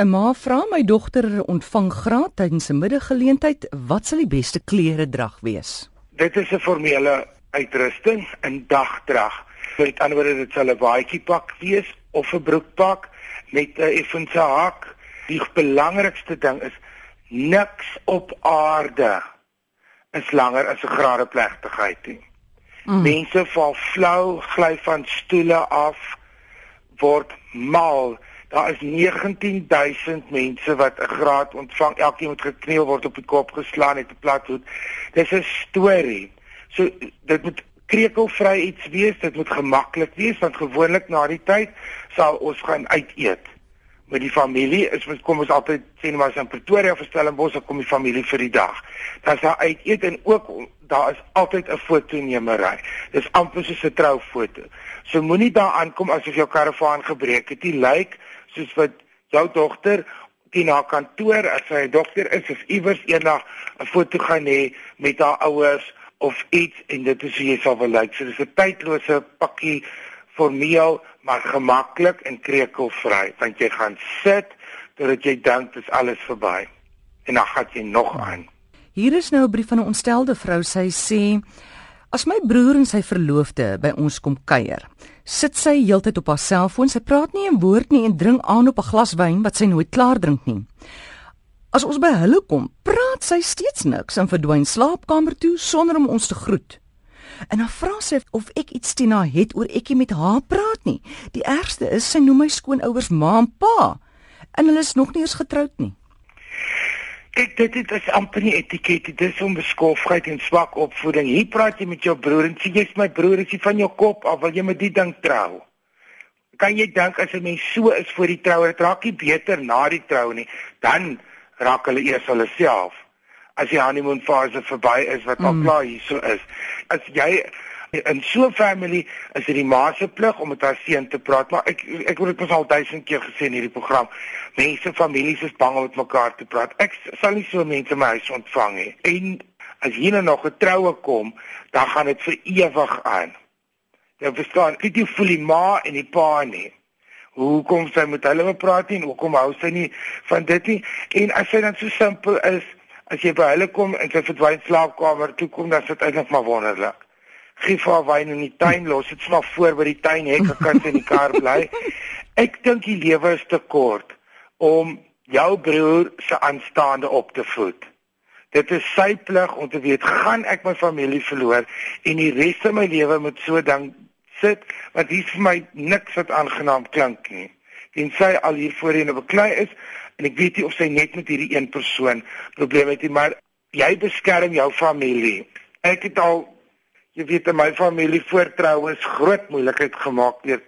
'n Ma vra my dogter ontvang graad tydens 'n middaggeleentheid, wat sal die beste klere drag wees? Dit is 'n formele uitrusting in dagdrag. Met ander woorde dit sal 'n baadjie pak wees of 'n broekpak met 'n effense hak. Die belangrikste ding is niks op aarde is langer as 'n gradeplegtigheid nie. Mm. Mense val flou, gly van stoele af, word mal. Daar is 19000 mense wat 'n graad ontvang. Elkeen moet gekneel word op die kop geslaan het 'n plat hoed. Dis 'n storie. So dit moet krekelvry iets wees, dit moet gemaklik wees want gewoonlik na die tyd sal ons gaan uit eet. Met die familie is ons kom ons altyd sien maar in Pretoria of Stellenbosch kom die familie vir die dag. Dan sal uit eet en ook daar is altyd 'n fotonemery. Dis amper soos 'n troufoto. So moenie daar aankom asof jou karavaan gebreek het. Dit lyk soos wat jou dogter die na kantoor as sy 'n dokter is of iewers eendag 'n foto gaan hê met haar ouers of iets en dit is hoe jy sal wil lyk. So dis 'n tydlose pakkie formeel maar gemaklik en krekelvry want jy gaan sit totdat jy dink dit is alles verby en dan gaan jy nog aan. Hier is nou 'n brief van 'n ontstelde vrou. Sy sê as my broer en sy verloofde by ons kom kuier, sit sy heeltyd op haar selfoon. Sy praat nie 'n woord nie en drink aan op 'n glas wyn wat sy nooit klaar drink nie. As ons by hulle kom, praat sy steeds niks en verdwyn slaapkamer toe sonder om ons te groet. En dan vra sy of ek iets teen haar het oor ekie met haar praat nie. Die ergste is sy noem my skoonouers ma en pa en hulle is nog nie eens getroud nie. Kyk, dit dit is amper nie etiket, dit is onbeskofheid en swak opvoeding. Hier praat jy met jou broer en sê jy's my broer, is jy van jou kop af wil jy met die ding trou? Kan jy dink as 'n mens so is voor die troue, dit raak nie beter na die trou nie. Dan raak hulle eers hulle self as die honeymoon fase verby is wat al mm. klaar hier so is. As jy in so 'n family is dit die ma se plig om met haar seun te praat, maar ek ek het dit mos al duisend keer gesê in hierdie program. Mense families is bang om met mekaar te praat. Ek sal nie so mense my huis ontvang nie. En as hier nou nog 'n troue kom, dan gaan dit vir ewig aan. Jy verstaan, ek jy voel die ma en die pa nie hoekom sy met hulle praat nie hoekom hou sy nie van dit nie en as sy dan so simpel is as jy by hulle kom en sy verdwyn slaapkamer toe kom dan sit eintlik maar wonderlik gee vir haar wyn in die tuin los dit maar voor by die tuin hek kan sy in die kar bly ek dink die lewe is te kort om jou broer se aanstaande op te voed dit is sy plig om te weet gaan ek my familie verloor en die res van my lewe moet so dan sit wat hier vir my niks wat aangenaam klink nie. En sy al hier voorheen beklei is en ek weet nie of sy net met hierdie een persoon probleme het nie, maar jy beskerm jou familie. Ek het al jy weet in my familie voortroues groot moeilikheid gemaak deur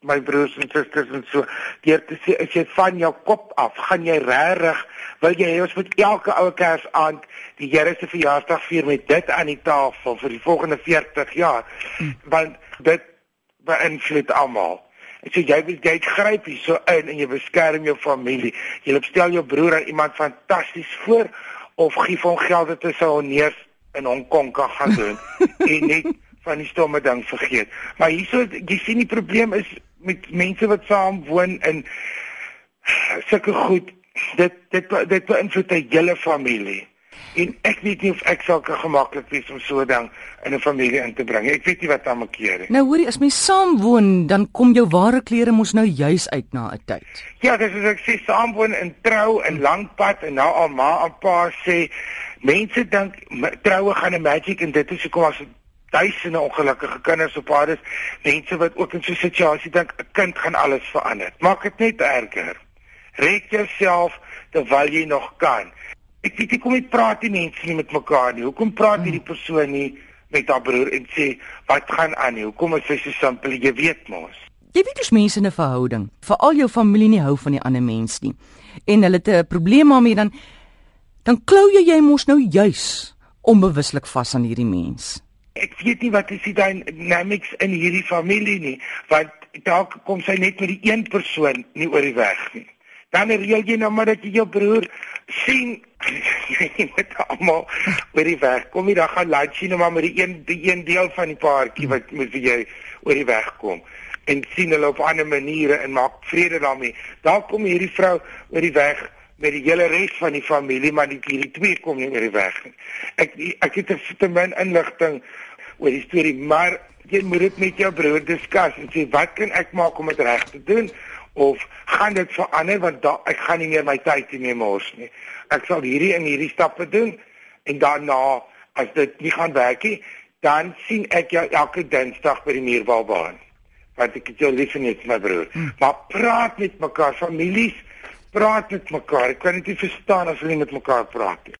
my broers en susters en so deur te sê as jy van jou kop af gaan jy regtig wil jy ons moet elke ou kers aand die Here se verjaarsdag vier met dit aan die tafel vir die volgende 40 jaar. Hmm. want dit beïnvloed almal. En so jy wil jy gryp hier so in en jy beskerm jou familie. Jy stel jou broer aan iemand fantasties voor of gee hom geld dat hy sou neers in Hong Kong kan gaan doen en net van die stomme ding vergeet. Maar hierso jy sien die probleem is met mense wat saam woon in sulke goed dit dit dit beïnvloed 'n hele familie. En ek weet nie of ek sal kan gemaklik wees om so dan in 'n familie in te bring ek weet nie wat dan makeer nie. Nou hoorie as mens saam woon dan kom jou ware klere mos nou juis uit na 'n tyd. Ja dis as ek sê saam woon in trou en lankpad en nou al ma en pa sê mense dink troue gaan 'n magic en dit is hoekom as duisende ongelukkige kinders op pad is, mense wat ook in so 'n situasie dink 'n kind gaan alles verander. Maak dit net erger. Red jouself terwyl jy nog kan. Ek weet nie kom jy praat die mense nie met mekaar nie. Hoekom praat hierdie persoon nie met haar broer en sê wat gaan aan nie? Hoekom is hy so simpel? Jy weet mos. Jy weet dis mense in 'n verhouding, veral jou familie nie hou van die ander mens nie. En hulle het 'n probleem daarmee dan dan klou jy jy mos nou juis onbewuslik vas aan hierdie mens ek weet nie wat is die dynamics in hierdie familie nie, want dalk kom sy net met die een persoon nie oor die weg nie. Dan reël jy nou maar dat jy jou broer sien jy met almal oor die weg. Kom jy dan gaan lunch nou maar met die een die een deel van die paartjie wat met wie jy oor die weg kom. en sien hulle op ander maniere en maak vrede daarmee. Daar kom hierdie vrou oor die weg met die hele res van die familie, maar die hierdie twee kom nie die weg nie. Ek ek het 'n te min inligting oor die storie, maar jy moet dit met jou broer diskus en sê wat kan ek maak om dit reg te doen? of gaan dit verander want da, ek gaan nie meer my tyd hiermee mors nie. Ek sal hierdie en hierdie stappe doen en daarna as dit nie gaan werk nie, dan sien ek jou elke Dinsdag by die Muurbaalbaan. Want ek het jou lief en net my broer. Hmm. Maar praat met mekaar, families, praat met mekaar. Ek kan dit nie verstaan as hulle nie met mekaar praat nie.